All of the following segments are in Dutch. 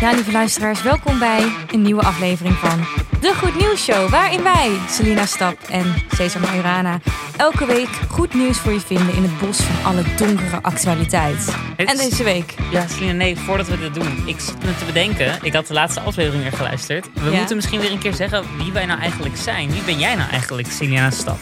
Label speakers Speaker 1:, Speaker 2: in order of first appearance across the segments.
Speaker 1: Ja, lieve luisteraars, welkom bij een nieuwe aflevering van De Goed Nieuws Show. Waarin wij, Selina Stap en Cesar Majorana, elke week goed nieuws voor je vinden in het bos van alle donkere actualiteit.
Speaker 2: Het
Speaker 1: En deze week,
Speaker 2: Ja, Selina, nee, voordat we dit doen. Ik zit me te bedenken. Ik had de laatste aflevering weer geluisterd. We
Speaker 1: Ja.
Speaker 2: moeten misschien weer een keer zeggen wie wij nou eigenlijk zijn. Wie ben jij nou eigenlijk, Selina Stap?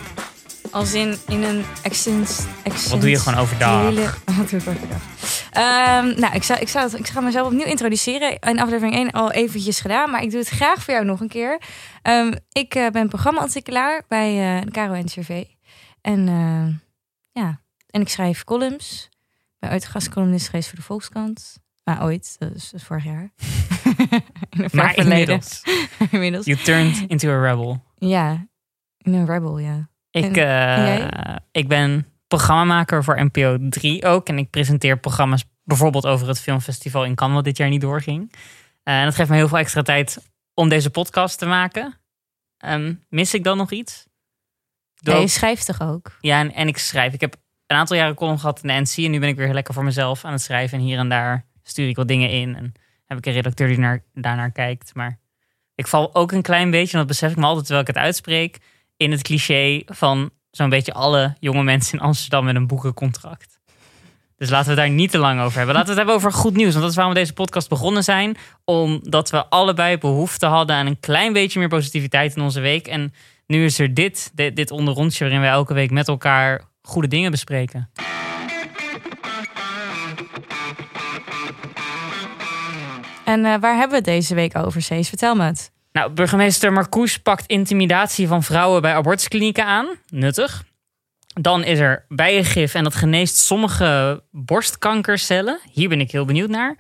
Speaker 1: Als in, in een extens...
Speaker 2: Wat doe je gewoon overdag?
Speaker 1: Wat doe ik overdag? Ehm, nou, ik, zou, ik, zou het, ik ga mezelf opnieuw introduceren. In aflevering 1 al eventjes gedaan, maar ik doe het graag voor jou nog een keer. Ehm, ik eh, ben programma-ontwikkelaar bij eh, de Caro NCRV. En eh, ja, en ik schrijf columns. Ik ben ooit gastcolumnist geweest voor de Volkskrant. Maar ooit, dat is, dat is vorig jaar. in
Speaker 2: Maar
Speaker 1: verleden.
Speaker 2: inmiddels,
Speaker 1: inmiddels.
Speaker 2: you turned into a rebel.
Speaker 1: Ja, in een rebel, ja.
Speaker 2: Ik, eh, ik ben programmamaker voor NPO 3 ook. En ik presenteer programma's bijvoorbeeld over het filmfestival in Cannes, wat dit jaar niet doorging. Eh, en dat geeft me heel veel extra tijd om deze podcast te maken. Ehm, mis ik dan nog iets? Doe
Speaker 1: Ja, je schrijft toch ook?
Speaker 2: Ja, en, en ik schrijf. Ik heb een aantal jaren column gehad in de NC. En nu ben ik weer lekker voor mezelf aan het schrijven. En hier en daar stuur ik wat dingen in. En heb ik een redacteur die naar, daarnaar kijkt. Maar ik val ook een klein beetje, en dat besef ik me altijd terwijl ik het uitspreek, in het cliché van zo'n beetje alle jonge mensen in Amsterdam met een boekencontract. Dus laten we daar niet te lang over hebben. Laten we het hebben over goed nieuws. Want dat is waarom we deze podcast begonnen zijn. Omdat we allebei behoefte hadden aan een klein beetje meer positiviteit in onze week. En nu is er dit, dit, onderrondje waarin wij elke week met elkaar goede dingen bespreken.
Speaker 1: En eh, waar hebben we het deze week over, Cees? Vertel me het.
Speaker 2: Nou, burgemeester Marcouch pakt intimidatie van vrouwen bij abortusklinieken aan. Nuttig. Dan is er bijengif en dat geneest sommige borstkankercellen. Hier ben ik heel benieuwd naar.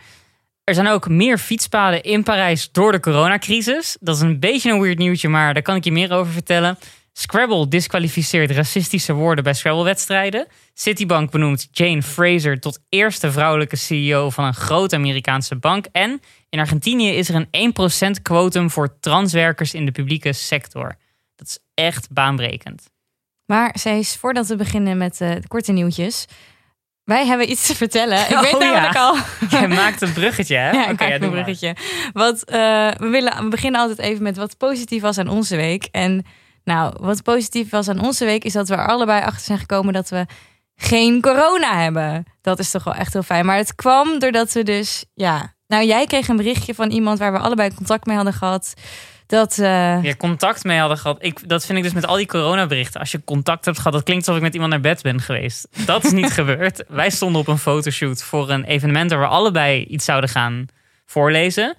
Speaker 2: Er zijn ook meer fietspaden in Parijs door de coronacrisis. Dat is een beetje een weird nieuwtje, maar daar kan ik je meer over vertellen. Scrabble disqualificeert racistische woorden bij Scrabble-wedstrijden. Citibank benoemt Jane Fraser tot eerste vrouwelijke CEO van een grote Amerikaanse bank. En in Argentinië is er een 1% quotum voor transwerkers in de publieke sector. Dat is echt baanbrekend.
Speaker 1: Maar Cees, voordat we beginnen met eh, de korte nieuwtjes. Wij hebben iets te vertellen. Ik
Speaker 2: Oh,
Speaker 1: weet
Speaker 2: ja.
Speaker 1: namelijk al.
Speaker 2: Jij maakt een bruggetje, hè?
Speaker 1: Ja, ik
Speaker 2: Oké,
Speaker 1: maak
Speaker 2: ja,
Speaker 1: een
Speaker 2: maar.
Speaker 1: bruggetje. Want eh, we, willen, we beginnen altijd even met wat positief was aan onze week. En nou, wat positief was aan onze week is dat we er allebei achter zijn gekomen dat we geen corona hebben. Dat is toch wel echt heel fijn. Maar het kwam doordat we dus, ja. Nou, jij kreeg een berichtje van iemand waar we allebei contact mee hadden gehad. Dat, eh,
Speaker 2: Ja, contact mee hadden gehad. Ik, dat vind ik dus met al die coronaberichten. Als je contact hebt gehad, dat klinkt alsof ik met iemand naar bed ben geweest. Dat is niet gebeurd. Wij stonden op een fotoshoot voor een evenement waar we allebei iets zouden gaan voorlezen.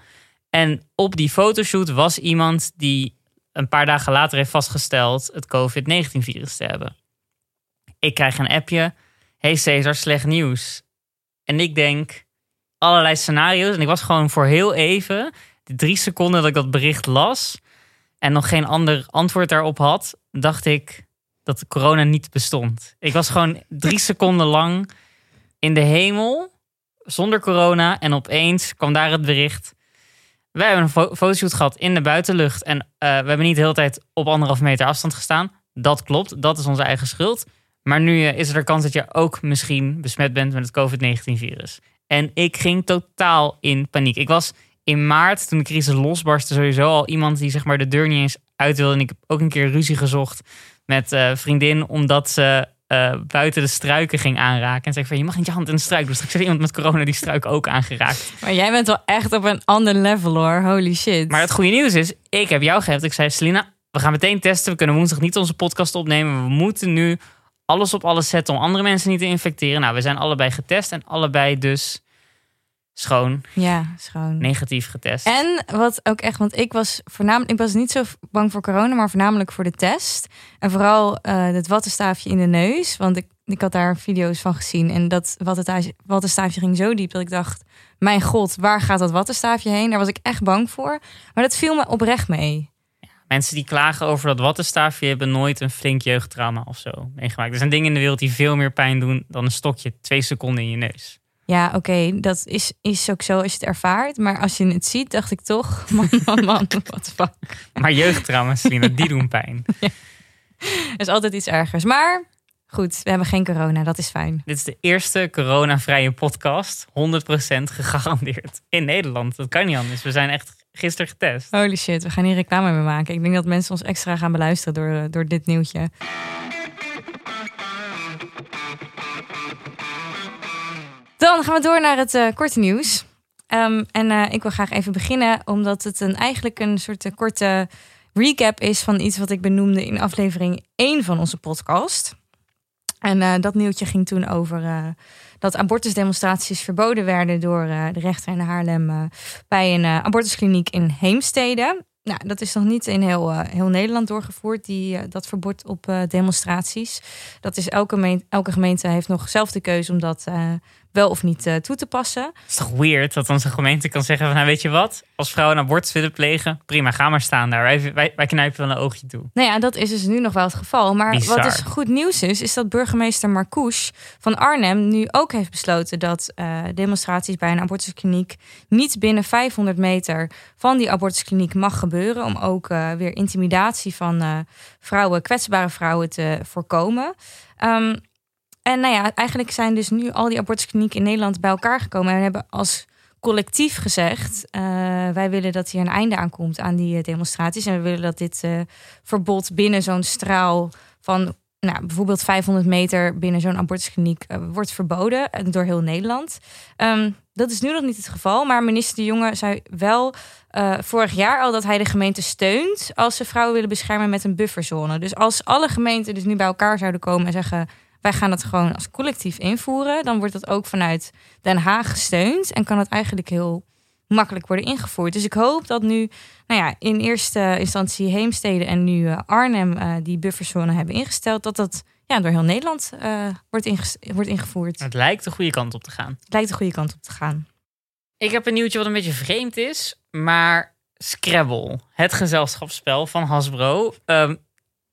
Speaker 2: En op die fotoshoot was iemand die een paar dagen later heeft vastgesteld het COVID-19-virus te hebben. Ik krijg een appje. Hey Cesar, slecht nieuws. En ik denk allerlei scenario's. En ik was gewoon voor heel even, de drie seconden dat ik dat bericht las en nog geen ander antwoord daarop had, dacht ik dat corona niet bestond. Ik was gewoon drie seconden lang in de hemel zonder corona en opeens kwam daar het bericht. Wij hebben een fo- fotoshoot gehad in de buitenlucht en eh, we hebben niet de hele tijd op anderhalf meter afstand gestaan. Dat klopt, dat is onze eigen schuld. Maar nu eh, is er de kans dat je ook misschien besmet bent met het COVID-19-virus. En ik ging totaal in paniek. Ik was in maart, toen de crisis losbarstte, sowieso al iemand die zeg maar de deur niet eens uit wilde. En ik heb ook een keer ruzie gezocht met eh vriendin, omdat ze eh, buiten de struiken ging aanraken. En zei ik van, je mag niet je hand in de struik doen. Straks heeft iemand met corona die struik ook aangeraakt.
Speaker 1: maar jij bent wel echt op een ander level hoor. Holy shit.
Speaker 2: Maar het goede nieuws is, ik heb jou gehept. Ik zei, Selina, we gaan meteen testen. We kunnen woensdag niet onze podcast opnemen. We moeten nu alles op alles zetten om andere mensen niet te infecteren. Nou, we zijn allebei getest en allebei dus schoon,
Speaker 1: Ja, schoon.
Speaker 2: negatief getest.
Speaker 1: En wat ook echt, want ik was voornamelijk, ik was niet zo bang voor corona, maar voornamelijk voor de test. En vooral eh, het wattenstaafje in de neus. Want ik, ik had daar video's van gezien. En dat wattenstaafje, wattenstaafje ging zo diep dat ik dacht: Mijn god, waar gaat dat wattenstaafje heen? Daar was ik echt bang voor. Maar dat viel me oprecht mee.
Speaker 2: Mensen die klagen over dat wattenstaafje hebben nooit een flink jeugdtrauma of zo meegemaakt. Er zijn dingen in de wereld die veel meer pijn doen dan een stokje twee seconden in je neus.
Speaker 1: Ja, oké, dat is, is ook zo als je het ervaart. Maar als je het ziet, dacht ik toch: Man, man, man, the fuck.
Speaker 2: Maar jeugdtrauma's, Selina, die doen pijn.
Speaker 1: Er is altijd iets ergers. Maar Goed, we hebben geen corona, dat is fijn.
Speaker 2: Dit is de eerste coronavrije podcast. 100% gegarandeerd in Nederland. Dat kan niet anders. We zijn echt gisteren getest.
Speaker 1: Holy shit, we gaan hier reclame mee maken. Ik denk dat mensen ons extra gaan beluisteren door, door dit nieuwtje. Dan gaan we door naar het eh, korte nieuws. Ehm, en eh, ik wil graag even beginnen, omdat het een, eigenlijk een soort eh, korte recap is van iets wat ik benoemde in aflevering 1 van onze podcast. En dat nieuwtje ging toen over dat abortusdemonstraties verboden werden door de rechter in Haarlem bij een abortuskliniek in Heemstede. Nou, dat is nog niet in heel, heel Nederland doorgevoerd, die, dat verbod op demonstraties. Dat is elke, elke gemeente heeft nog zelf de keuze om dat wel of niet uh, toe te passen.
Speaker 2: Het is toch weird dat onze gemeente kan zeggen van nou weet je wat, als vrouwen een abortus willen plegen, prima, ga maar staan daar. Wij, wij, wij knijpen wel een oogje toe.
Speaker 1: Nou ja, dat is dus nu nog wel het geval. Maar Bizar. wat dus goed nieuws is, is dat burgemeester Marcouch van Arnhem nu ook heeft besloten dat uh, demonstraties bij een abortuskliniek niet binnen 500 meter van die abortuskliniek mag gebeuren. Om ook uh, weer intimidatie van vrouwen, kwetsbare vrouwen te voorkomen. Um, en nou ja, eigenlijk zijn dus nu al die abortusklinieken in Nederland bij elkaar gekomen en hebben als collectief gezegd: uh, wij willen dat hier een einde aankomt aan die eh, demonstraties. En we willen dat dit uh, verbod binnen zo'n straal van nou, bijvoorbeeld 500 meter binnen zo'n abortuskliniek wordt verboden door heel Nederland. Um, dat is nu nog niet het geval, maar minister De Jonge zei wel vorig jaar al dat hij de gemeente steunt als ze vrouwen willen beschermen met een bufferzone. Dus als alle gemeenten dus nu bij elkaar zouden komen en zeggen wij gaan het gewoon als collectief invoeren. Dan wordt dat ook vanuit Den Haag gesteund en kan het eigenlijk heel makkelijk worden ingevoerd. Dus ik hoop dat nu, nou ja, in eerste instantie Heemstede en nu eh, Arnhem uh, die bufferzone hebben ingesteld, dat dat ja, door heel Nederland uh, wordt, wordt ingevoerd.
Speaker 2: Het lijkt de goede kant op te gaan.
Speaker 1: Het lijkt de goede kant op te gaan.
Speaker 2: Ik heb een nieuwtje wat een beetje vreemd is, maar Scrabble, het gezelschapsspel van Hasbro. Um,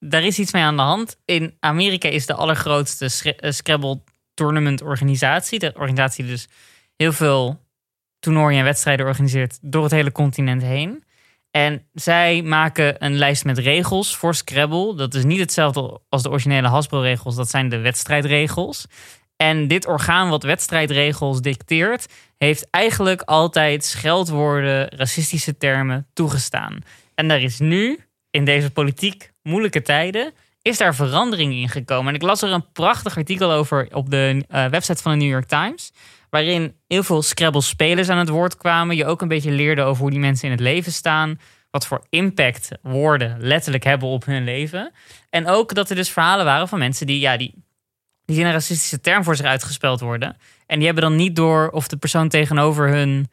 Speaker 2: daar is iets mee aan de hand. In Amerika is de allergrootste eh, Scrabble tournament organisatie. De organisatie die dus heel veel toernooien en wedstrijden organiseert door het hele continent heen. En zij maken een lijst met regels voor Scrabble. Dat is niet hetzelfde als de originele Hasbro-regels. Dat zijn de wedstrijdregels. En dit orgaan wat wedstrijdregels dicteert, heeft eigenlijk altijd scheldwoorden, racistische termen toegestaan. En daar is nu in deze politiek moeilijke tijden is daar verandering in gekomen. En ik las er een prachtig artikel over op de uh, website van de New York Times. Waarin heel veel Scrabble-spelers aan het woord kwamen. Je ook een beetje leerde over hoe die mensen in het leven staan. Wat voor impact woorden letterlijk hebben op hun leven. En ook dat er dus verhalen waren van mensen die, ja, die, die in een racistische term voor zich uitgespeld worden. En die hebben dan niet door of de persoon tegenover hun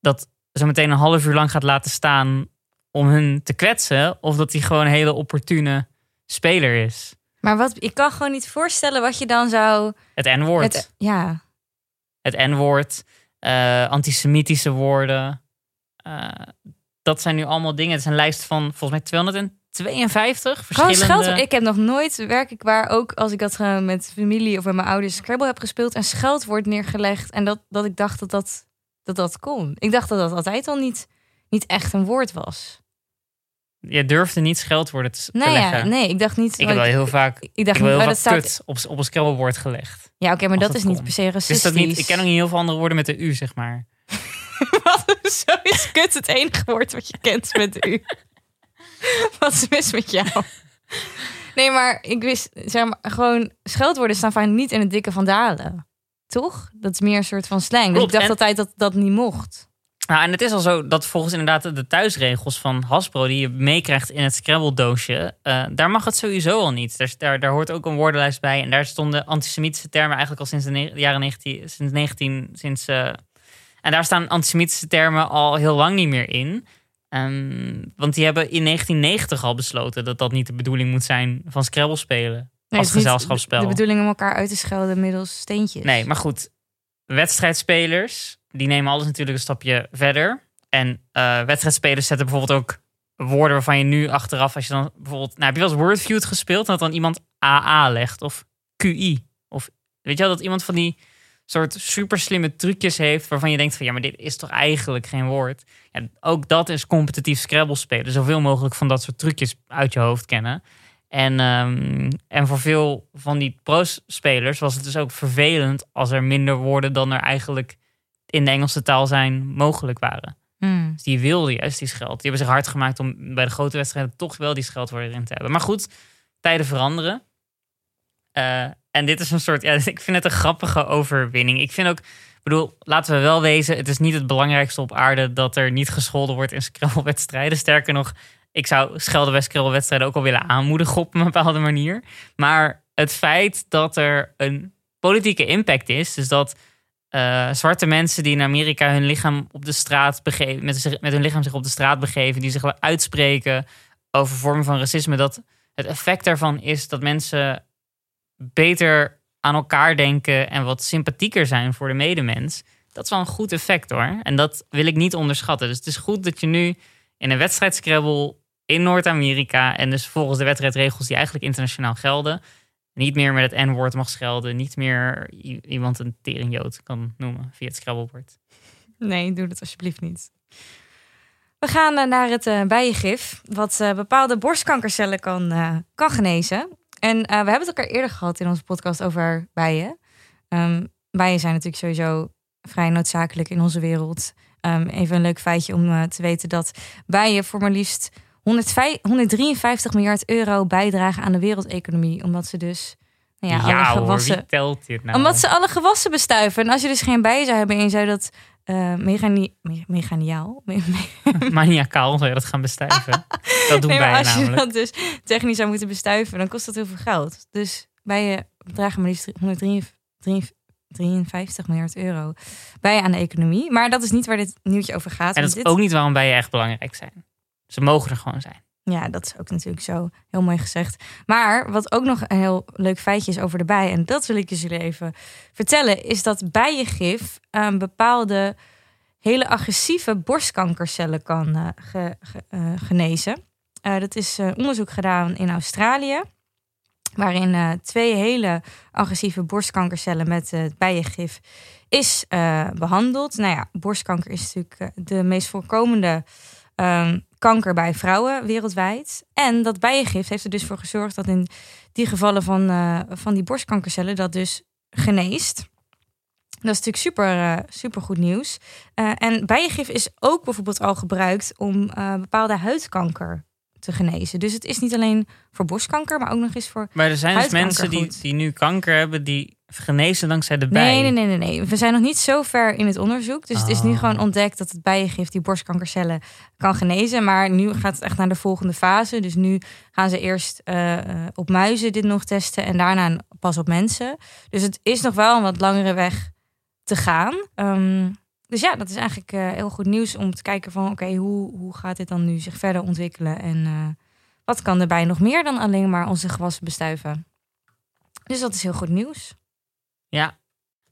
Speaker 2: dat zo meteen een half uur lang gaat laten staan om hun te kwetsen. Of dat hij gewoon een hele opportune speler is.
Speaker 1: Maar wat, ik kan gewoon niet voorstellen wat je dan zou...
Speaker 2: Het N-woord.
Speaker 1: Ja.
Speaker 2: Het N-woord. Uh, antisemitische woorden. Uh, dat zijn nu allemaal dingen. Het is een lijst van volgens mij 252 verschillende...
Speaker 1: Scheld, ik heb nog nooit werkelijk waar, ook als ik dat met familie of met mijn ouders Scrabble heb gespeeld, een scheldwoord neergelegd. En dat, dat ik dacht dat dat, dat dat kon. Ik dacht dat dat altijd al niet, niet echt een woord was.
Speaker 2: Je durfde niet scheldwoorden te,
Speaker 1: nee,
Speaker 2: leggen.
Speaker 1: Ja, nee, ik dacht niet.
Speaker 2: Ik heb wel heel vaak. Ik, dacht ik
Speaker 1: niet,
Speaker 2: heel vaak staat... op, op een scrabblebord gelegd.
Speaker 1: Ja, oké, maar dat, is niet per se racistisch.
Speaker 2: dat niet, ik ken ook niet heel veel andere woorden met de u, zeg maar.
Speaker 1: wat? Zo is kut het enige woord wat je kent met de u. wat is mis met jou? Nee, maar ik wist, zeg maar, gewoon scheldwoorden staan vaak niet in het dikke van dalen. Toch? Dat is meer een soort van slang. Dus ik dacht altijd dat dat niet mocht.
Speaker 2: Nou, en het is al zo dat volgens inderdaad de thuisregels van Hasbro, die je meekrijgt in het Scrabble-doosje, uh, daar mag het sowieso al niet. Daar, daar, daar, hoort ook een woordenlijst bij. En daar stonden antisemitische termen eigenlijk al sinds de jaren 19, sinds 19, sinds. Uh, en daar staan antisemitische termen al heel lang niet meer in. Um, want die hebben in 1990 al besloten dat dat niet de bedoeling moet zijn van Scrabble spelen. Nee, als gezelschapsspel.
Speaker 1: De, de bedoeling om elkaar uit te schelden middels steentjes.
Speaker 2: Nee, maar goed. Wedstrijdspelers die nemen alles natuurlijk een stapje verder. En uh, wedstrijdspelers zetten bijvoorbeeld ook woorden waarvan je nu achteraf, als je dan bijvoorbeeld, nou heb je wel eens Wordfeud gespeeld, dat dan iemand AA legt of QI. Of weet je wel, dat iemand van die soort super slimme trucjes heeft waarvan je denkt van ja, maar dit is toch eigenlijk geen woord. Ja, ook dat is competitief Scrabble spelen. Zoveel mogelijk van dat soort trucjes uit je hoofd kennen. En, ehm, en voor veel van die pro-spelers was het dus ook vervelend als er minder woorden dan er eigenlijk in de Engelse taal zijn mogelijk waren.
Speaker 1: Hmm.
Speaker 2: Dus die wilden juist die scheld. Die hebben zich hard gemaakt om bij de grote wedstrijden toch wel die scheldwoorden erin te hebben. Maar goed, tijden veranderen. Eh, en dit is een soort, ja, ik vind het een grappige overwinning. Ik vind ook, ik bedoel, laten we wel wezen, het is niet het belangrijkste op aarde dat er niet gescholden wordt in scrabble-wedstrijden. Sterker nog, ik zou schelden bij ook al willen aanmoedigen op een bepaalde manier. Maar het feit dat er een politieke impact is, dus dat uh, zwarte mensen die in Amerika hun lichaam op de straat begeven, met, met hun lichaam zich op de straat begeven, die zich uitspreken over vormen van racisme, dat het effect daarvan is dat mensen beter aan elkaar denken en wat sympathieker zijn voor de medemens. Dat is wel een goed effect hoor. En dat wil ik niet onderschatten. Dus het is goed dat je nu in een wedstrijdscrabble in Noord-Amerika en dus volgens de wedstrijdregels die eigenlijk internationaal gelden, niet meer met het N-woord mag schelden, niet meer iemand een teringjood kan noemen via het scrabblebord.
Speaker 1: Nee, doe dat alsjeblieft niet. We gaan eh, naar het uh, bijengif, wat uh, bepaalde borstkankercellen kan, kan genezen. En we hebben het elkaar eerder gehad in onze podcast over bijen. Um, bijen zijn natuurlijk sowieso vrij noodzakelijk in onze wereld. Um, even een leuk feitje om te weten dat bijen voor maar liefst 153 miljard euro bijdragen aan de wereldeconomie. Omdat ze dus.
Speaker 2: Nou ja, ja alle gewassen, hoor, telt dit nou?
Speaker 1: Omdat ze alle gewassen bestuiven. En als je dus geen bijen zou hebben en je zou dat uh, megani me
Speaker 2: Maniacaal zou je dat gaan bestuiven. dat doen nee, bijen
Speaker 1: als
Speaker 2: namelijk.
Speaker 1: je dat dus technisch zou moeten bestuiven, dan kost dat heel veel geld. Dus bijen dragen maar liefst 153 miljard euro bij aan de economie. Maar dat is niet waar dit nieuwtje over gaat.
Speaker 2: En dat is
Speaker 1: dit...
Speaker 2: ook niet waarom bijen echt belangrijk zijn. Ze mogen er gewoon zijn.
Speaker 1: Ja, dat is ook natuurlijk zo heel mooi gezegd. Maar wat ook nog een heel leuk feitje is over de bijen, en dat wil ik jullie even vertellen, is dat bijengif um, bepaalde hele agressieve borstkankercellen kan ge, uh, genezen. Uh, dat is onderzoek gedaan in Australië, waarin twee hele agressieve borstkankercellen met het bijengif is behandeld. Nou ja, borstkanker is natuurlijk de meest voorkomende um, kanker bij vrouwen wereldwijd. En dat bijengif heeft er dus voor gezorgd dat in die gevallen van, uh, van die borstkankercellen dat dus geneest. Dat is natuurlijk super, uh, super goed nieuws. Uh, en bijengif is ook bijvoorbeeld al gebruikt om bepaalde huidkanker te genezen. Dus het is niet alleen voor borstkanker, maar ook nog eens voor.
Speaker 2: Maar er zijn dus mensen die, die nu kanker hebben, die genezen dankzij de bij.
Speaker 1: Nee, nee, nee, nee, We zijn nog niet zo ver in het onderzoek. Dus het is nu gewoon ontdekt dat het bijengif die borstkankercellen kan genezen. Maar nu gaat het echt naar de volgende fase. Dus nu gaan ze eerst uh, op muizen dit nog testen en daarna pas op mensen. Dus het is nog wel een wat langere weg te gaan. Um, dus ja, dat is eigenlijk uh, heel goed nieuws om te kijken van oké, hoe, hoe gaat dit dan nu zich verder ontwikkelen en uh, wat kan erbij nog meer dan alleen maar onze gewassen bestuiven. Dus dat is heel goed nieuws.
Speaker 2: Ja,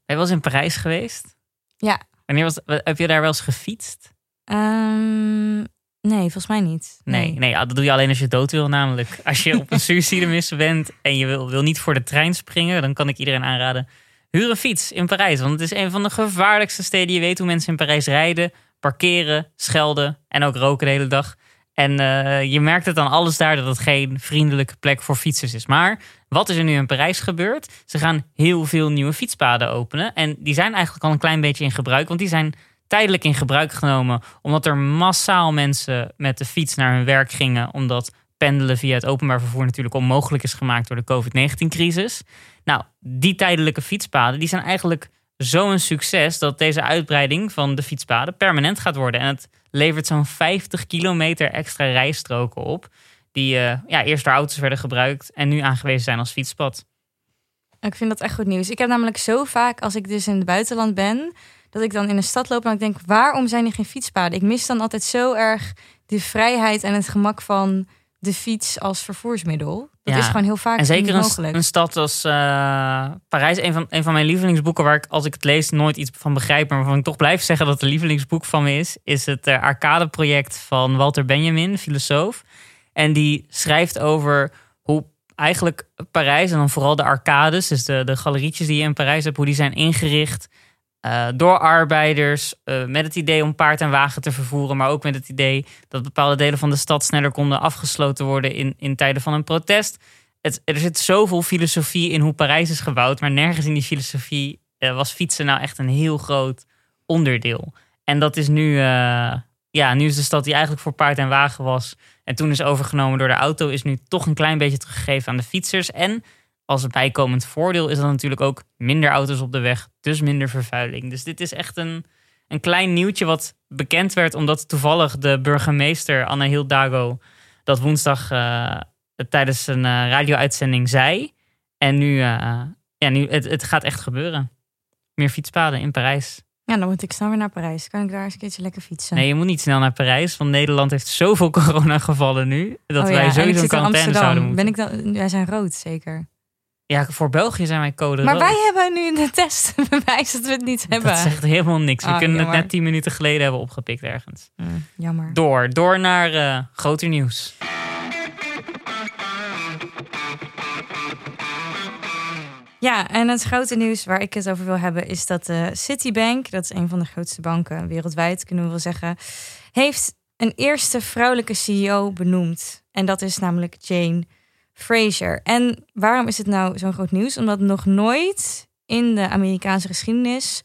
Speaker 2: wel eens in Parijs geweest?
Speaker 1: Ja.
Speaker 2: Wanneer was, heb je daar wel eens gefietst?
Speaker 1: Um, nee, volgens mij niet.
Speaker 2: Nee, nee, nee dat doe je alleen als je dood wil namelijk. Als je op een suïcidemis bent en je wil, wil niet voor de trein springen, dan kan ik iedereen aanraden Huur een fiets in Parijs, want het is een van de gevaarlijkste steden. Je weet hoe mensen in Parijs rijden, parkeren, schelden en ook roken de hele dag. En uh, je merkt het aan alles daar dat het geen vriendelijke plek voor fietsers is. Maar wat is er nu in Parijs gebeurd? Ze gaan heel veel nieuwe fietspaden openen. En die zijn eigenlijk al een klein beetje in gebruik. Want die zijn tijdelijk in gebruik genomen. Omdat er massaal mensen met de fiets naar hun werk gingen. Omdat pendelen via het openbaar vervoer natuurlijk onmogelijk is gemaakt door de COVID-19-crisis. Nou, die tijdelijke fietspaden die zijn eigenlijk zo'n succes dat deze uitbreiding van de fietspaden permanent gaat worden. En het levert zo'n 50 kilometer extra rijstroken op, die uh, ja, eerst door auto's werden gebruikt en nu aangewezen zijn als fietspad.
Speaker 1: Ik vind dat echt goed nieuws. Ik heb namelijk zo vaak, als ik dus in het buitenland ben, dat ik dan in een stad loop en ik denk, waarom zijn er geen fietspaden? Ik mis dan altijd zo erg de vrijheid en het gemak van de fiets als vervoersmiddel. Dat is gewoon heel vaak
Speaker 2: En zeker
Speaker 1: een,
Speaker 2: een, stad als uh, Parijs, een van, een van mijn lievelingsboeken, waar ik als ik het lees nooit iets van begrijp, maar waarvan ik toch blijf zeggen dat het een lievelingsboek van me is, is het uh, Arcade-project van Walter Benjamin, filosoof. En die schrijft over hoe eigenlijk Parijs en dan vooral de arcades, dus de, de galerietjes die je in Parijs hebt, hoe die zijn ingericht eh, door arbeiders. eh, met het idee om paard en wagen te vervoeren. Maar ook met het idee dat bepaalde delen van de stad sneller konden afgesloten worden in, in tijden van een protest. Er zit zoveel filosofie in hoe Parijs is gebouwd. Maar nergens in die filosofie eh, was fietsen nou echt een heel groot onderdeel. En dat is nu, ja, nu is de stad die eigenlijk voor paard en wagen was. En toen is overgenomen door de auto, is nu toch een klein beetje teruggegeven aan de fietsers. En als bijkomend voordeel is dat natuurlijk ook minder auto's op de weg, dus minder vervuiling. Dus dit is echt een, een klein nieuwtje wat bekend werd, omdat toevallig de burgemeester Anne Hildago dat woensdag eh, tijdens een eh, radio-uitzending zei. En nu, eh, ja, nu het, het gaat echt gebeuren. Meer fietspaden in Parijs.
Speaker 1: Ja, dan moet ik snel weer naar Parijs. Kan ik daar eens een keertje lekker fietsen?
Speaker 2: Nee, je moet niet snel naar Parijs, want Nederland heeft zoveel coronagevallen nu dat
Speaker 1: Oh ja,
Speaker 2: wij sowieso in quarantaine zouden moeten.
Speaker 1: Ben ik dan, wij zijn rood, zeker.
Speaker 2: Ja, voor België zijn wij code
Speaker 1: Maar
Speaker 2: rood.
Speaker 1: wij hebben nu in de test bewijs dat we het niet hebben.
Speaker 2: Dat zegt helemaal niks. We
Speaker 1: Ah,
Speaker 2: kunnen het net tien minuten geleden hebben opgepikt ergens.
Speaker 1: Mm, jammer.
Speaker 2: Door, door naar eh, groter nieuws.
Speaker 1: Ja, en het grote nieuws waar ik het over wil hebben is dat de Citibank, dat is een van de grootste banken wereldwijd, kunnen we wel zeggen, heeft een eerste vrouwelijke CEO benoemd. En dat is namelijk Jane Fraser. En waarom is het nou zo'n groot nieuws? Omdat nog nooit in de Amerikaanse geschiedenis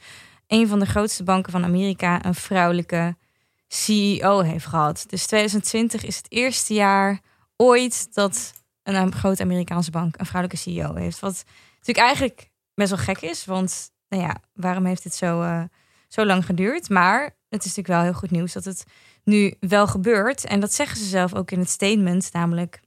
Speaker 1: een van de grootste banken van Amerika een vrouwelijke CEO heeft gehad. Dus 2020 is het eerste jaar ooit dat een grote Amerikaanse bank een vrouwelijke CEO heeft. Wat natuurlijk eigenlijk best wel gek is, want nou ja, waarom heeft dit zo, eh, zo lang geduurd? Maar het is natuurlijk wel heel goed nieuws dat het nu wel gebeurt. En dat zeggen ze zelf ook in het statement, namelijk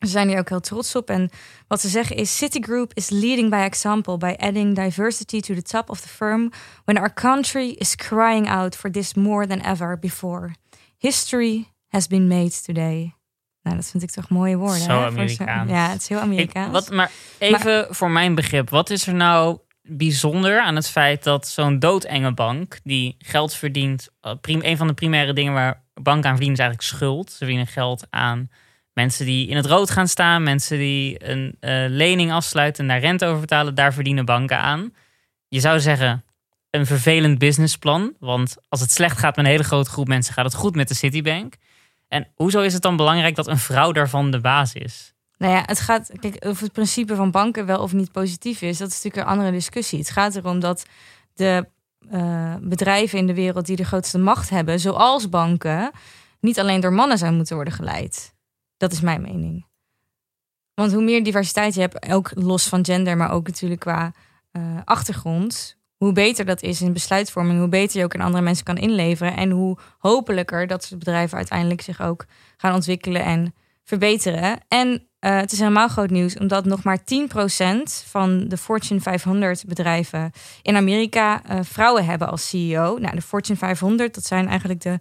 Speaker 1: ze zijn hier ook heel trots op. En wat ze zeggen is: Citigroup is leading by example by adding diversity to the top of the firm when our country is crying out for this more than ever before. History has been made today. Nou, dat vind ik toch mooie woorden.
Speaker 2: Zo
Speaker 1: hè,
Speaker 2: Amerikaans.
Speaker 1: ja, het is heel
Speaker 2: Ik,
Speaker 1: Amerikaans.
Speaker 2: wat, maar even voor mijn begrip. Wat is er nou bijzonder aan het feit dat zo'n doodenge bank... die geld verdient... eh, prim- een van de primaire dingen waar banken aan verdienen is eigenlijk schuld. Ze verdienen geld aan mensen die in het rood gaan staan... mensen die een eh, lening afsluiten en daar rente over betalen. Daar verdienen banken aan. Je zou zeggen... Een vervelend businessplan. Want als het slecht gaat met een hele grote groep mensen, gaat het goed met de Citibank. En hoezo is het dan belangrijk dat een vrouw daarvan de baas is?
Speaker 1: Nou ja, het gaat, kijk, of het principe van banken wel of niet positief is, dat is natuurlijk een andere discussie. Het gaat erom dat de eh, bedrijven in de wereld die de grootste macht hebben, zoals banken, niet alleen door mannen zouden moeten worden geleid. Dat is mijn mening. Want hoe meer diversiteit je hebt, ook los van gender, maar ook natuurlijk qua eh, achtergrond, hoe beter dat is in besluitvorming, hoe beter je ook in andere mensen kan inleveren en hoe hopelijker dat soort bedrijven uiteindelijk zich ook gaan ontwikkelen en verbeteren. En eh, het is helemaal groot nieuws, omdat nog maar 10% van de Fortune 500 bedrijven in Amerika eh, vrouwen hebben als CEO. Nou, de Fortune 500, dat zijn eigenlijk de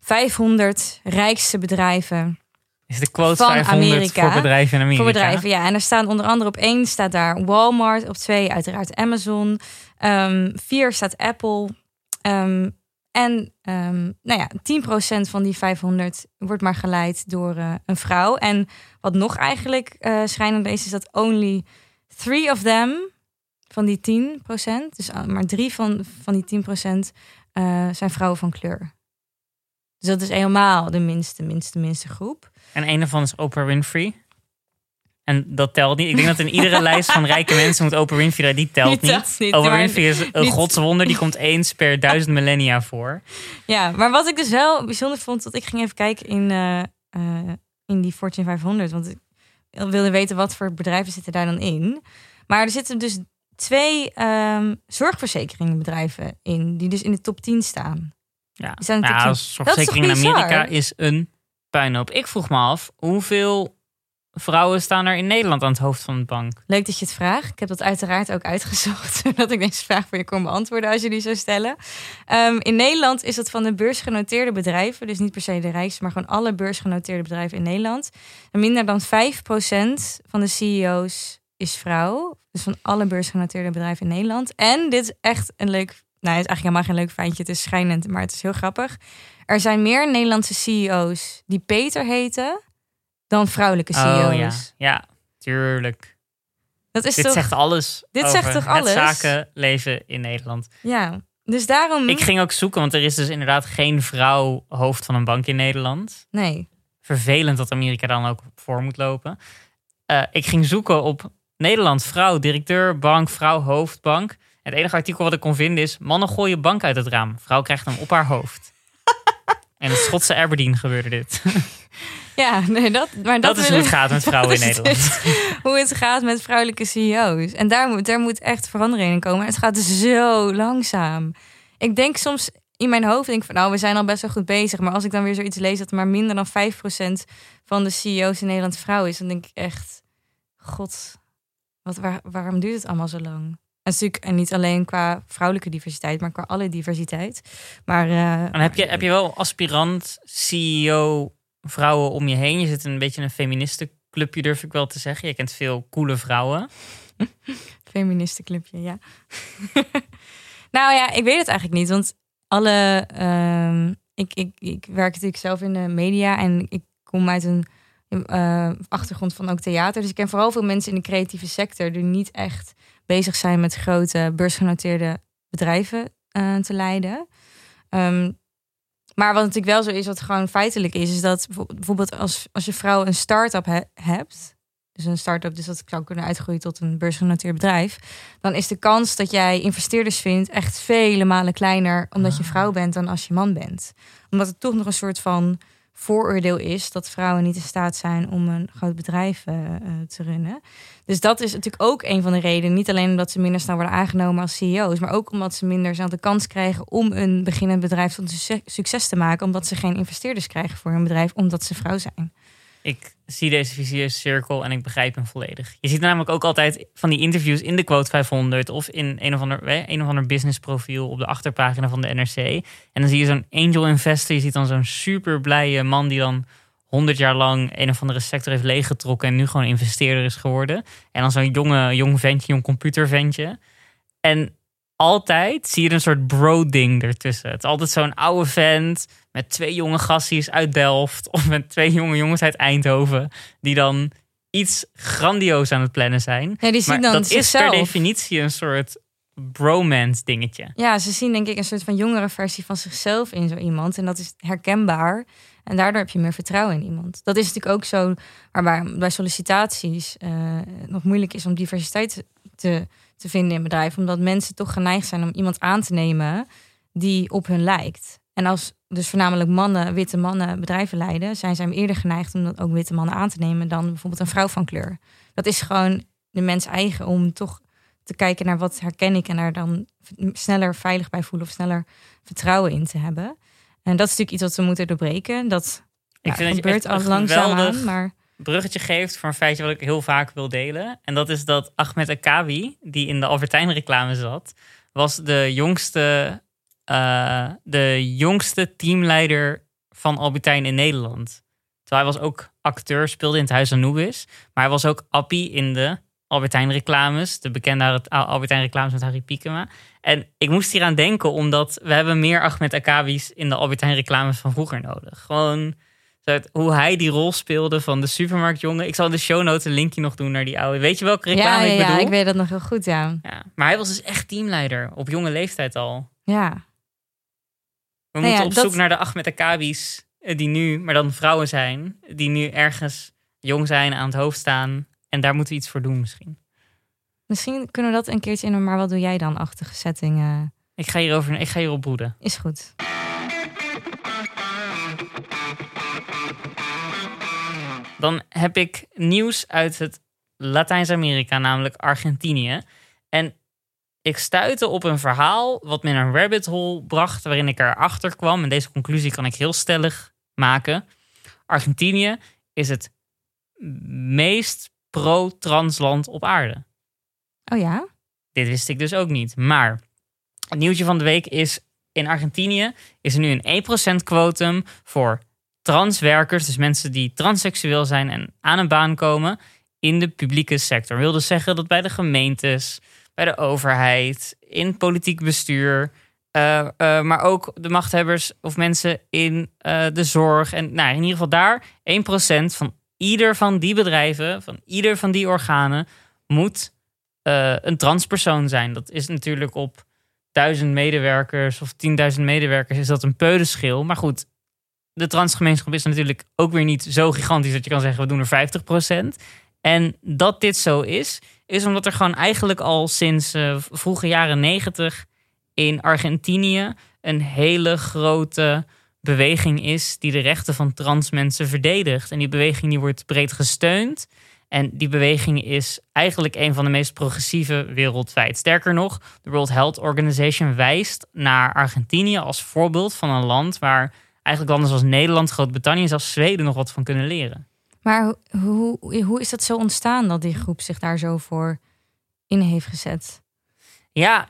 Speaker 1: 500 rijkste bedrijven
Speaker 2: Is de quote
Speaker 1: Van
Speaker 2: 500
Speaker 1: Amerika.
Speaker 2: voor bedrijven in Amerika?
Speaker 1: voor bedrijven. Ja, en er staan onder andere op één staat daar Walmart, op twee uiteraard Amazon, Ehm vier staat Apple. Ehm, en ehm, nou ja, 10% van die 500 wordt maar geleid door eh, een vrouw. En wat nog eigenlijk eh schrijnender is, is dat only three of them van die 10%, dus ah, maar drie van, van die 10% eh, zijn vrouwen van kleur. Dus dat is helemaal de minste, minste, minste groep.
Speaker 2: En een daarvan is Oprah Winfrey. En dat telt niet. Ik denk dat in iedere lijst van rijke mensen moet Oprah Winfrey, die telt
Speaker 1: Die telt
Speaker 2: niet.
Speaker 1: niet,
Speaker 2: Oprah Winfrey is een
Speaker 1: niet-
Speaker 2: godswonder. Die komt eens per duizend millennia voor.
Speaker 1: Ja, maar wat ik dus wel bijzonder vond, dat ik ging even kijken in, eh, eh, in die Fortune 500. Want ik wilde weten wat voor bedrijven zitten daar dan in. Maar er zitten dus twee ehm zorgverzekeringenbedrijven in, die dus in de top 10 staan.
Speaker 2: Ja,
Speaker 1: Die zijn
Speaker 2: zorgverzekering in
Speaker 1: dat
Speaker 2: Amerika is een puinhoop. Ik vroeg me af, hoeveel vrouwen staan er in Nederland aan het hoofd van de bank?
Speaker 1: Leuk dat je het vraagt. Ik heb dat uiteraard ook uitgezocht, zodat ik deze vraag voor je kon beantwoorden als je die zou stellen. Ehm, in Nederland is het van de beursgenoteerde bedrijven, dus niet per se de rijkste, maar gewoon alle beursgenoteerde bedrijven in Nederland. En minder dan 5% van de CEO's is vrouw. Dus van alle beursgenoteerde bedrijven in Nederland. En dit is echt een leuk, nou, het is eigenlijk helemaal geen leuk feitje, het is schijnend, maar het is heel grappig. Er zijn meer Nederlandse CEO's die Peter heten dan vrouwelijke CEO's.
Speaker 2: Oh ja, ja, tuurlijk.
Speaker 1: Dat is
Speaker 2: Dit
Speaker 1: toch...
Speaker 2: zegt alles.
Speaker 1: Dit zegt toch alles?
Speaker 2: Het zakenleven in Nederland.
Speaker 1: Ja, dus daarom...
Speaker 2: Ik ging ook zoeken, want er is dus inderdaad geen vrouw hoofd van een bank in Nederland.
Speaker 1: Nee.
Speaker 2: Vervelend dat Amerika dan ook voor moet lopen. Eh, ik ging zoeken op Nederland, vrouw, directeur, bank, vrouw, hoofdbank. Het enige artikel wat ik kon vinden is: mannen gooien bank uit het raam. Vrouw krijgt hem op haar hoofd. en het Schotse Aberdeen gebeurde dit.
Speaker 1: Ja, nee, dat... Maar dat,
Speaker 2: Dat, is hoe het gaat met vrouwen in Nederland.
Speaker 1: dus hoe het gaat met vrouwelijke CEO's. En daar moet, daar moet echt verandering in komen. En het gaat zo langzaam. Ik denk soms in mijn hoofd, denk ik van nou, we zijn al best wel goed bezig. Maar als ik dan weer zoiets lees dat maar minder dan 5% van de CEO's in Nederland vrouw is, dan denk ik echt, god, wat, waar, waarom duurt het allemaal zo lang? Natuurlijk en niet alleen qua vrouwelijke diversiteit, maar qua alle diversiteit. Maar eh,
Speaker 2: En heb je, heb je wel aspirant CEO vrouwen om je heen? Je zit in een beetje in een feministenclubje, durf ik wel te zeggen. Je kent veel coole vrouwen.
Speaker 1: Feministenclubje, ja. nou ja, ik weet het eigenlijk niet. Want alle. ehm, ik, ik, ik werk natuurlijk zelf in de media en ik kom uit een eh, achtergrond van ook theater. Dus ik ken vooral veel mensen in de creatieve sector die niet echt bezig zijn met grote beursgenoteerde bedrijven eh, te leiden. Ehm, maar wat natuurlijk wel zo is, wat gewoon feitelijk is, is dat bijvo- bijvoorbeeld als, als je vrouw een start-up he- hebt, dus een start-up, dus dat zou kunnen uitgroeien tot een beursgenoteerd bedrijf, dan is de kans dat jij investeerders vindt echt vele malen kleiner omdat je vrouw bent dan als je man bent. Omdat het toch nog een soort van vooroordeel is dat vrouwen niet in staat zijn om een groot bedrijf eh, eh, te runnen. Dus dat is natuurlijk ook een van de redenen. Niet alleen omdat ze minder snel worden aangenomen als CEO's, maar ook omdat ze minder snel de kans krijgen om een beginnend bedrijf tot succes te maken, omdat ze geen investeerders krijgen voor hun bedrijf, omdat ze vrouw zijn.
Speaker 2: Ik zie deze visieuze cirkel en ik begrijp hem volledig. Je ziet namelijk ook altijd van die interviews in de Quote 500 of in een of ander, een of ander business profiel op de achterpagina van de NRC. En dan zie je zo'n angel investor. Je ziet dan zo'n super blije man die dan 100 jaar lang een of andere sector heeft leeggetrokken en nu gewoon investeerder is geworden. En dan zo'n jonge, jong ventje, jong computerventje. En altijd zie je een soort bro-ding ertussen. Het is altijd zo'n oude vent met twee jonge gasties uit Delft of met twee jonge jongens uit Eindhoven die dan iets grandioos aan het plannen zijn.
Speaker 1: Ja, die zien
Speaker 2: Maar
Speaker 1: dan
Speaker 2: dat is per definitie een soort bromance dingetje.
Speaker 1: Ja, ze zien denk ik een soort van jongere versie van zichzelf in zo iemand. En dat is herkenbaar. En daardoor heb je meer vertrouwen in iemand. Dat is natuurlijk ook zo waarbij bij sollicitaties eh, nog moeilijk is om diversiteit te, te vinden in bedrijven. Omdat mensen toch geneigd zijn om iemand aan te nemen die op hun lijkt. En als dus voornamelijk mannen, witte mannen bedrijven leiden, zijn zij eerder geneigd om dat ook witte mannen aan te nemen dan bijvoorbeeld een vrouw van kleur. Dat is gewoon de mens eigen om toch te kijken naar wat herken ik en daar dan sneller veilig bij voelen of sneller vertrouwen in te hebben. En dat is natuurlijk iets wat we moeten doorbreken. Dat
Speaker 2: Ik
Speaker 1: ja,
Speaker 2: vind dat
Speaker 1: gebeurt
Speaker 2: echt
Speaker 1: al langzaam aan, maar
Speaker 2: bruggetje geeft voor een feitje wat ik heel vaak wil delen. En dat is dat Ahmed Akabi, die in de Albertijn reclame zat, was de jongste, eh, de jongste teamleider van Albertijn in Nederland. Terwijl hij was ook acteur, speelde in het Huis Anubis. Maar hij was ook Appie in de Albertijn reclames. De bekende Al- Albertijn reclames met Harry Piekema. En ik moest hieraan denken omdat we hebben meer Ahmed Akabis in de Albertijn reclames van vroeger nodig. Gewoon hoe hij die rol speelde van de supermarktjongen. Ik zal in de show notes een linkje nog doen naar die oude. Weet je welke
Speaker 1: ja,
Speaker 2: reclame
Speaker 1: ja,
Speaker 2: ik
Speaker 1: ja,
Speaker 2: bedoel?
Speaker 1: ik weet dat nog heel goed, ja.
Speaker 2: Ja, maar hij was dus echt teamleider op jonge leeftijd al.
Speaker 1: Ja,
Speaker 2: We
Speaker 1: Nou
Speaker 2: moeten
Speaker 1: ja,
Speaker 2: op
Speaker 1: dat-
Speaker 2: zoek naar de Ahmed Akabis eh, die nu, maar dan vrouwen zijn, die nu ergens jong zijn, aan het hoofd staan. En daar moeten we iets voor doen misschien.
Speaker 1: misschien kunnen we dat een keertje in een maar wat doe jij dan achtige setting. eh,
Speaker 2: Ik ga hierover, ik ga hierop broeden.
Speaker 1: is goed.
Speaker 2: Dan heb ik nieuws uit het Latijns-Amerika, namelijk Argentinië. En ik stuitte op een verhaal wat me in een rabbit hole bracht, waarin ik erachter kwam. En deze conclusie kan ik heel stellig maken. Argentinië is het meest pro-trans land op aarde.
Speaker 1: Oh ja?
Speaker 2: Dit wist ik dus ook niet. Maar het nieuwtje van de week is... in Argentinië is er nu een 1% quotum voor transwerkers. Dus mensen die transseksueel zijn en aan een baan komen in de publieke sector. Wil dus zeggen dat bij de gemeentes, bij de overheid, in politiek bestuur... eh, eh, maar ook de machthebbers of mensen in eh, de zorg. En nou, in ieder geval daar 1% van ieder van die bedrijven, van ieder van die organen, moet een transpersoon zijn. Dat is natuurlijk op duizend medewerkers of 10.000 medewerkers is dat een peulenschil. Maar goed, de transgemeenschap is natuurlijk ook weer niet zo gigantisch dat je kan zeggen we doen er 50%. En dat dit zo is, is omdat er gewoon eigenlijk al sinds uh, vroege jaren 90 in Argentinië een hele grote beweging is die de rechten van trans mensen verdedigt. En die beweging die wordt breed gesteund. En die beweging is eigenlijk een van de meest progressieve wereldwijd. Sterker nog, de World Health Organization wijst naar Argentinië als voorbeeld van een land waar eigenlijk landen zoals Nederland, Groot-Brittannië en zelfs Zweden nog wat van kunnen leren.
Speaker 1: Maar hoe, hoe, is dat zo ontstaan dat die groep zich daar zo voor in heeft gezet?
Speaker 2: Ja,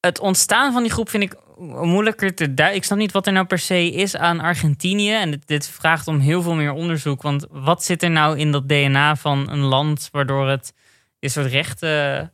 Speaker 2: het ontstaan van die groep vind ik moeilijker te duiden. Ik snap niet wat er nou per se is aan Argentinië. En dit, vraagt om heel veel meer onderzoek. Want wat zit er nou in dat DNA van een land waardoor het dit soort rechten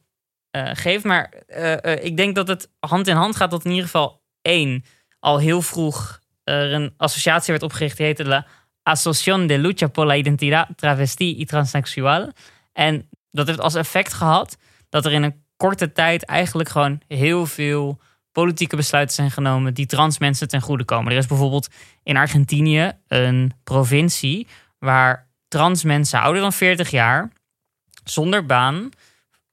Speaker 2: uh, geeft? Maar uh, ik denk dat het hand in hand gaat dat in ieder geval één al heel vroeg er een associatie werd opgericht. Die heette La Asociación de Lucha por la Identidad Travesti y Transsexual. En dat heeft als effect gehad dat er in een korte tijd eigenlijk gewoon heel veel politieke besluiten zijn genomen die trans mensen ten goede komen. Er is bijvoorbeeld in Argentinië een provincie waar trans mensen ouder dan 40 jaar zonder baan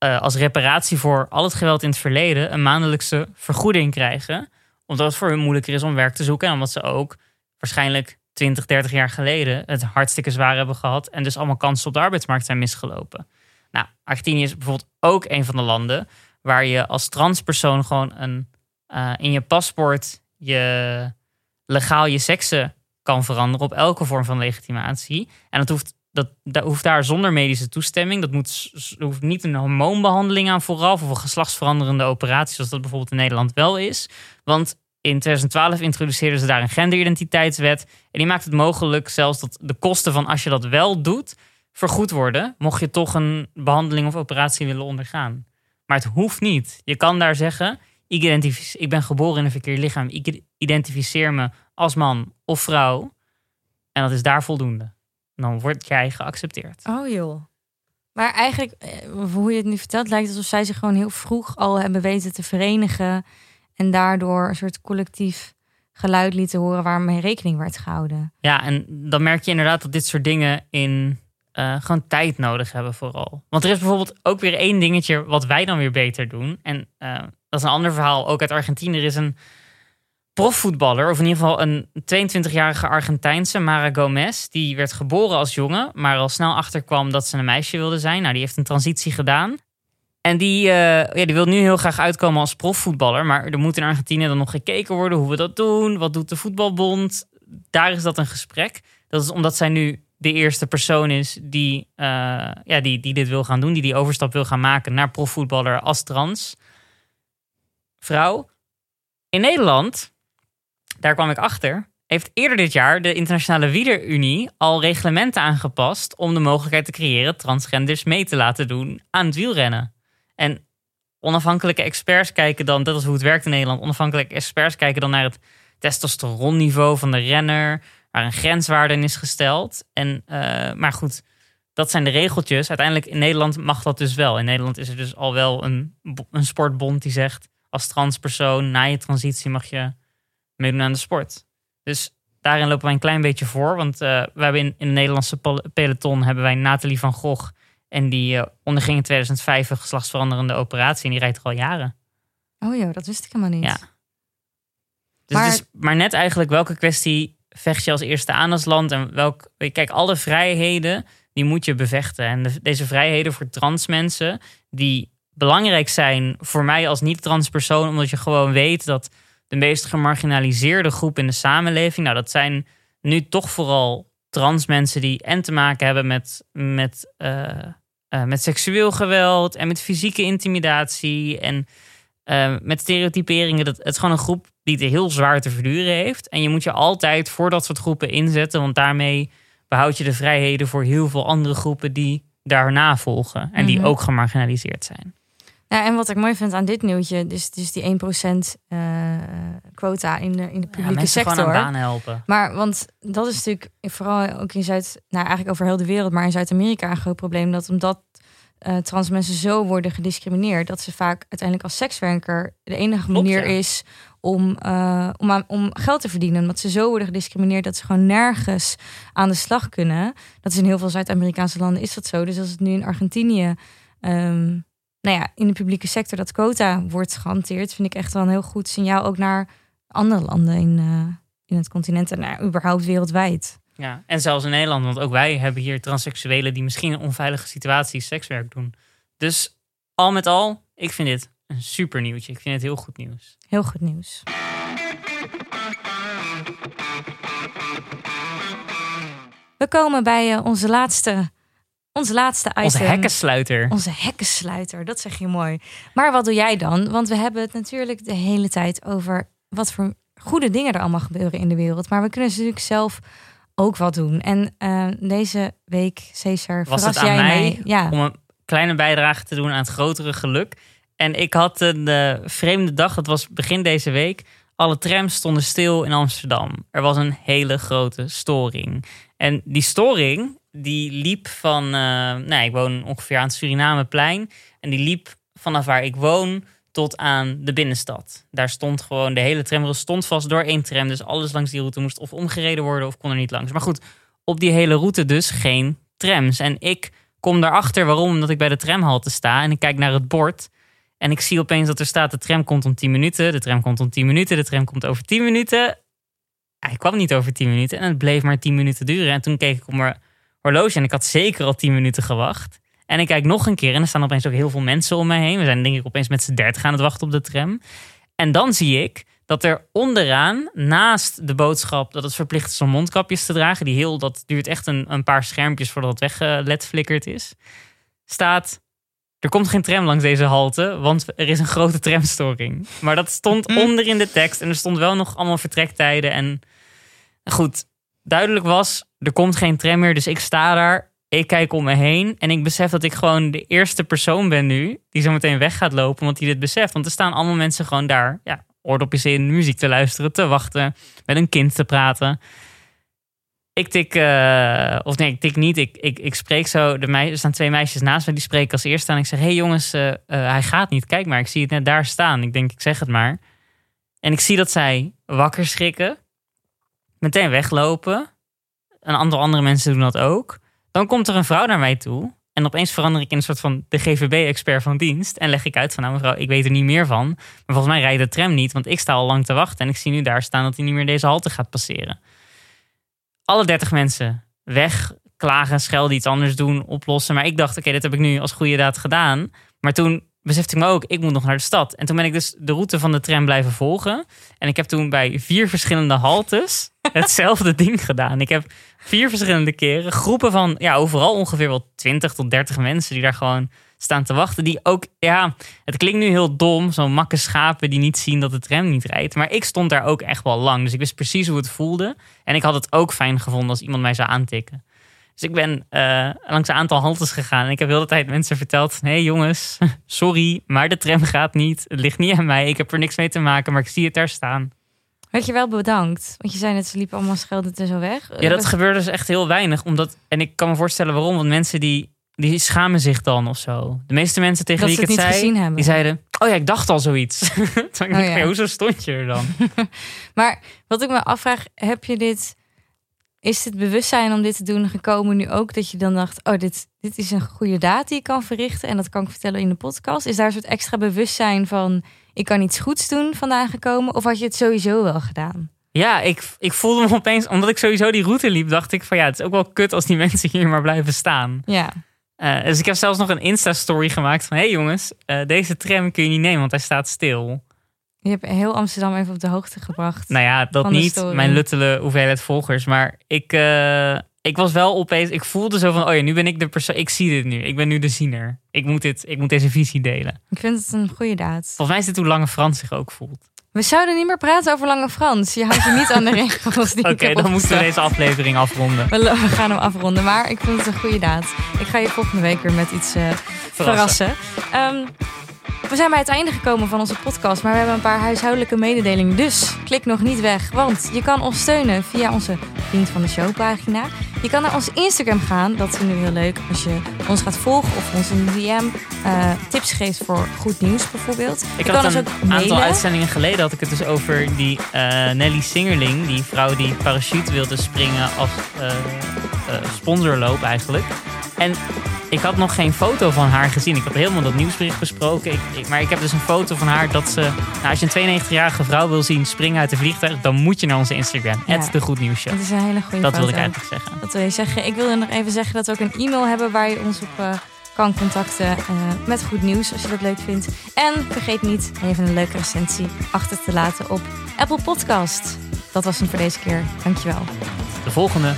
Speaker 2: uh, als reparatie voor al het geweld in het verleden een maandelijkse vergoeding krijgen. Omdat het voor hun moeilijker is om werk te zoeken en omdat ze ook waarschijnlijk 20, 30 jaar geleden het hartstikke zwaar hebben gehad en dus allemaal kansen op de arbeidsmarkt zijn misgelopen. Nou, Argentinië is bijvoorbeeld ook een van de landen waar je als transpersoon gewoon een, uh, in je paspoort je legaal je seksen kan veranderen op elke vorm van legitimatie. En dat hoeft, dat, dat hoeft daar zonder medische toestemming. Dat moet, hoeft niet een hormoonbehandeling aan vooraf of een geslachtsveranderende operatie, zoals dat bijvoorbeeld in Nederland wel is. Want in 2012 introduceerden ze daar een genderidentiteitswet. En die maakt het mogelijk zelfs dat de kosten van als je dat wel doet, vergoed worden, mocht je toch een behandeling of operatie willen ondergaan. Maar het hoeft niet. Je kan daar zeggen: ik, ik ben geboren in een verkeerd lichaam. Ik identificeer me als man of vrouw. En dat is daar voldoende. Dan word jij geaccepteerd.
Speaker 1: Oh joh. Maar eigenlijk, eh, hoe je het nu vertelt, lijkt het alsof zij zich gewoon heel vroeg al hebben weten te verenigen. En daardoor een soort collectief geluid lieten horen waarmee rekening werd gehouden.
Speaker 2: Ja, en dan merk je inderdaad dat dit soort dingen in uh, gewoon tijd nodig hebben vooral. Want er is bijvoorbeeld ook weer één dingetje wat wij dan weer beter doen. En uh, dat is een ander verhaal, ook uit Argentinië. Er is een profvoetballer, of in ieder geval een 22-jarige Argentijnse, Mara Gomez. Die werd geboren als jongen, maar al snel achterkwam dat ze een meisje wilde zijn. Nou, die heeft een transitie gedaan. En die, uh, ja, die wil nu heel graag uitkomen als profvoetballer. Maar er moet in Argentinië dan nog gekeken worden hoe we dat doen. Wat doet de voetbalbond? Daar is dat een gesprek. Dat is omdat zij nu de eerste persoon is die, uh, ja, die, die dit wil gaan doen, die die overstap wil gaan maken naar profvoetballer als trans vrouw. In Nederland, daar kwam ik achter, heeft eerder dit jaar de Internationale Wielerunie al reglementen aangepast om de mogelijkheid te creëren transgenders mee te laten doen aan het wielrennen. En onafhankelijke experts kijken dan, dat is hoe het werkt in Nederland, onafhankelijke experts kijken dan naar het testosteronniveau van de renner, waar een grenswaarde in is gesteld. En, uh, maar goed, dat zijn de regeltjes. Uiteindelijk in Nederland mag dat dus wel. In Nederland is er dus al wel een, een sportbond die zegt... als transpersoon na je transitie mag je meedoen aan de sport. Dus daarin lopen wij een klein beetje voor. Want uh, we hebben in, in het Nederlandse peloton hebben wij Nathalie van Gogh... en die uh, onderging in 2005 een geslachtsveranderende operatie... en die rijdt er al jaren.
Speaker 1: Oh ja, dat wist ik helemaal niet.
Speaker 2: Ja. Dus maar... Maar net eigenlijk welke kwestie vecht je als eerste aan als land? En welk, kijk, alle vrijheden, die moet je bevechten. En deze vrijheden voor trans mensen, die belangrijk zijn voor mij als niet-trans persoon, omdat je gewoon weet dat de meest gemarginaliseerde groep in de samenleving, nou, dat zijn nu toch vooral trans mensen die en te maken hebben met, met, uh, uh, met seksueel geweld en met fysieke intimidatie en uh, met stereotyperingen. Dat, het is gewoon een groep die het heel zwaar te verduren heeft. En je moet je altijd voor dat soort groepen inzetten, want daarmee behoud je de vrijheden voor heel veel andere groepen die daarna volgen en die mhm. ook gemarginaliseerd zijn.
Speaker 1: Ja, en wat ik mooi vind aan dit nieuwtje, dus, dus die 1% uh, eh, quota in de, in de publieke ja, sector.
Speaker 2: Gewoon aan baan helpen.
Speaker 1: Maar want dat is natuurlijk vooral ook in Zuid, nou eigenlijk over heel de wereld, maar in Zuid-Amerika een groot probleem. Dat omdat eh, trans mensen zo worden gediscrimineerd dat ze vaak uiteindelijk als sekswerker de enige
Speaker 2: Klopt,
Speaker 1: manier
Speaker 2: ja.
Speaker 1: is om, eh, om, aan- om geld te verdienen. Omdat ze zo worden gediscrimineerd dat ze gewoon nergens aan de slag kunnen. Dat is in heel veel Zuid-Amerikaanse landen is dat zo. Dus als het nu in Argentinië, ehm, nou ja, in de publieke sector dat quota wordt gehanteerd, vind ik echt wel een heel goed signaal ook naar andere landen in, eh, in het continent en nou, überhaupt wereldwijd.
Speaker 2: Ja, en zelfs in Nederland, want ook wij hebben hier transseksuelen die misschien in onveilige situaties sekswerk doen. Dus al met al, ik vind dit een super nieuwtje. Ik vind het heel goed nieuws.
Speaker 1: Heel goed nieuws. We komen bij eh, onze laatste, onze laatste item.
Speaker 2: Onze hekkensluiter.
Speaker 1: Onze hekkensluiter, dat zeg je mooi. Maar wat doe jij dan? Want we hebben het natuurlijk de hele tijd over wat voor goede dingen er allemaal gebeuren in de wereld. Maar we kunnen natuurlijk zelf ook wat doen. En eh, deze week, Cesar,
Speaker 2: Was het aan
Speaker 1: jij
Speaker 2: mij
Speaker 1: Ja,
Speaker 2: om een kleine bijdrage te doen aan het grotere geluk. En ik had een eh, vreemde dag, dat was begin deze week. Alle trams stonden stil in Amsterdam. Er was een hele grote storing. En die storing, die liep van... nou, ik woon ongeveer aan het Surinameplein. En die liep vanaf waar ik woon tot aan de binnenstad. Daar stond gewoon, de hele tramrail stond vast door één tram. Dus alles langs die route moest of omgereden worden of kon er niet langs. Maar goed, op die hele route dus geen trams. En ik kom daarachter waarom, omdat ik bij de tramhalte sta en ik kijk naar het bord. En ik zie opeens dat er staat: de tram komt om 10 minuten, de tram komt om 10 minuten, de tram komt over 10 minuten. Hij kwam niet over 10 minuten en het bleef maar 10 minuten duren. En toen keek ik op mijn horloge en ik had zeker al 10 minuten gewacht. En ik kijk nog een keer en er staan opeens ook heel veel mensen om mij heen. We zijn denk ik opeens met z'n 30 aan het wachten op de tram. En dan zie ik dat er onderaan, naast de boodschap dat het verplicht is om mondkapjes te dragen, die heel, dat duurt echt een, een paar schermpjes voordat het weggelet flikkerd is, staat. Er komt geen tram langs deze halte, want er is een grote tramstoring. Maar dat stond
Speaker 1: Mm.
Speaker 2: onder in de tekst en er stond wel nog allemaal vertrektijden. En goed, duidelijk was, er komt geen tram meer, dus ik sta daar. Ik kijk om me heen en ik besef dat ik gewoon de eerste persoon ben nu die zo meteen weg gaat lopen, want die dit beseft. Want er staan allemaal mensen gewoon daar, ja, oordopjes in, muziek te luisteren, te wachten, met een kind te praten. Ik tik, eh, of nee, ik tik niet. Ik, ik, ik spreek zo. De er staan twee meisjes naast me, die spreken als eerste aan. Ik zeg: Hé hey jongens, eh, eh, hij gaat niet. Kijk maar, ik zie het net daar staan. Ik denk, ik zeg het maar. En ik zie dat zij wakker schrikken, meteen weglopen. Een aantal andere mensen doen dat ook. Dan komt er een vrouw naar mij toe. En opeens verander ik in een soort van de GVB-expert van dienst. En leg ik uit van, nou mevrouw, ik weet er niet meer van. Maar volgens mij rijdt de tram niet, want ik sta al lang te wachten. En ik zie nu daar staan dat hij niet meer deze halte gaat passeren. Alle 30 mensen weg, klagen, schelden, iets anders doen, oplossen. Maar ik dacht, oké, dit heb ik nu als goede daad gedaan. Maar toen besefte ik me ook, ik moet nog naar de stad. En toen ben ik dus de route van de tram blijven volgen. En ik heb toen bij vier verschillende haltes hetzelfde ding gedaan. Ik heb vier verschillende keren groepen van, ja, overal ongeveer wel 20 tot 30 mensen die daar gewoon staan te wachten. Die ook, ja, het klinkt nu heel dom, zo'n makke schapen die niet zien dat de tram niet rijdt. Maar ik stond daar ook echt wel lang. Dus ik wist precies hoe het voelde. En ik had het ook fijn gevonden als iemand mij zou aantikken. Dus ik ben eh, langs een aantal haltes gegaan. En ik heb heel de tijd mensen verteld: hé jongens, sorry, maar de tram gaat niet. Het ligt niet aan mij. Ik heb er niks mee te maken, maar ik zie het daar staan.
Speaker 1: Werd je wel bedankt? Want je zei net, ze liepen allemaal scheldend en zo weg.
Speaker 2: Ja, dat gebeurde dus echt heel weinig. Omdat, en ik kan me voorstellen waarom. Want mensen die, die schamen zich dan of zo. De meeste mensen tegen
Speaker 1: Dat
Speaker 2: wie ik
Speaker 1: het
Speaker 2: het
Speaker 1: niet
Speaker 2: zei, die zeiden... Oh ja, ik dacht al zoiets. Toen
Speaker 1: Oh ja,
Speaker 2: hoezo stond je er dan?
Speaker 1: Maar wat ik me afvraag, heb je dit... Is dit bewustzijn om dit te doen gekomen nu ook? Dat je dan dacht, oh, dit, dit is een goede daad die ik kan verrichten. En dat kan ik vertellen in de podcast. Is daar een soort extra bewustzijn van... ik kan iets goeds doen vandaan gekomen? Of had je het sowieso wel gedaan?
Speaker 2: Ja, ik, ik voelde me opeens... Omdat ik sowieso die route liep, dacht ik van... Ja, het is ook wel kut als die mensen hier maar blijven staan.
Speaker 1: Ja,
Speaker 2: Eh, dus ik heb zelfs nog een Insta-story gemaakt van... Hé hey jongens, eh, deze tram kun je niet nemen, want hij staat stil.
Speaker 1: je hebt heel Amsterdam even op de hoogte gebracht.
Speaker 2: Nou ja, dat niet. Mijn luttele hoeveelheid volgers. Maar ik, eh, ik was wel opeens... Ik voelde zo van... Oh ja, nu ben ik de persoon... Ik zie dit nu. Ik ben nu de ziener. Ik moet, dit, ik moet deze visie delen.
Speaker 1: Ik vind het een goede daad.
Speaker 2: Volgens mij is dit hoe Lange Frans zich ook voelt.
Speaker 1: We zouden niet meer praten over Lange Frans. Je houdt je niet aan de regels die
Speaker 2: Oké,
Speaker 1: ik heb
Speaker 2: dan moeten we deze aflevering afronden.
Speaker 1: We, we gaan hem afronden, maar ik vind het een goede daad. Ik ga je volgende week weer met iets eh, verrassen. Ehm, We zijn bij het einde gekomen van onze podcast, maar we hebben een paar huishoudelijke mededelingen. Dus klik nog niet weg, want je kan ons steunen via onze Vriend van de Show pagina. Je kan naar ons Instagram gaan, dat vinden we heel leuk als je ons gaat volgen of ons een DM uh, tips geeft voor goed nieuws bijvoorbeeld.
Speaker 2: Ik
Speaker 1: je
Speaker 2: had een
Speaker 1: mailen.
Speaker 2: aantal uitzendingen geleden had ik het dus over die eh, Nelly Singerling, die vrouw die parachute wilde springen als eh, eh, sponsorloop eigenlijk. En ik had nog geen foto van haar gezien. Ik had helemaal dat nieuwsbericht besproken. Ik, ik- maar ik heb dus een foto van haar dat ze... Nou, als je een 92-jarige vrouw wil zien springen uit de vliegtuig... dan moet je naar onze Instagram.
Speaker 1: Ja.
Speaker 2: Het de Goed Nieuws Show.
Speaker 1: Het is een hele goede
Speaker 2: Dat wil ik eigenlijk zeggen.
Speaker 1: Dat wil je zeggen. Ik wilde nog even zeggen dat we ook een e-mail hebben waar je ons op eh, kan contacten eh, met goed nieuws als je dat leuk vindt. En vergeet niet even een leuke recensie achter te laten op Apple Podcast. Dat was hem voor deze keer. Dankjewel.
Speaker 2: De volgende.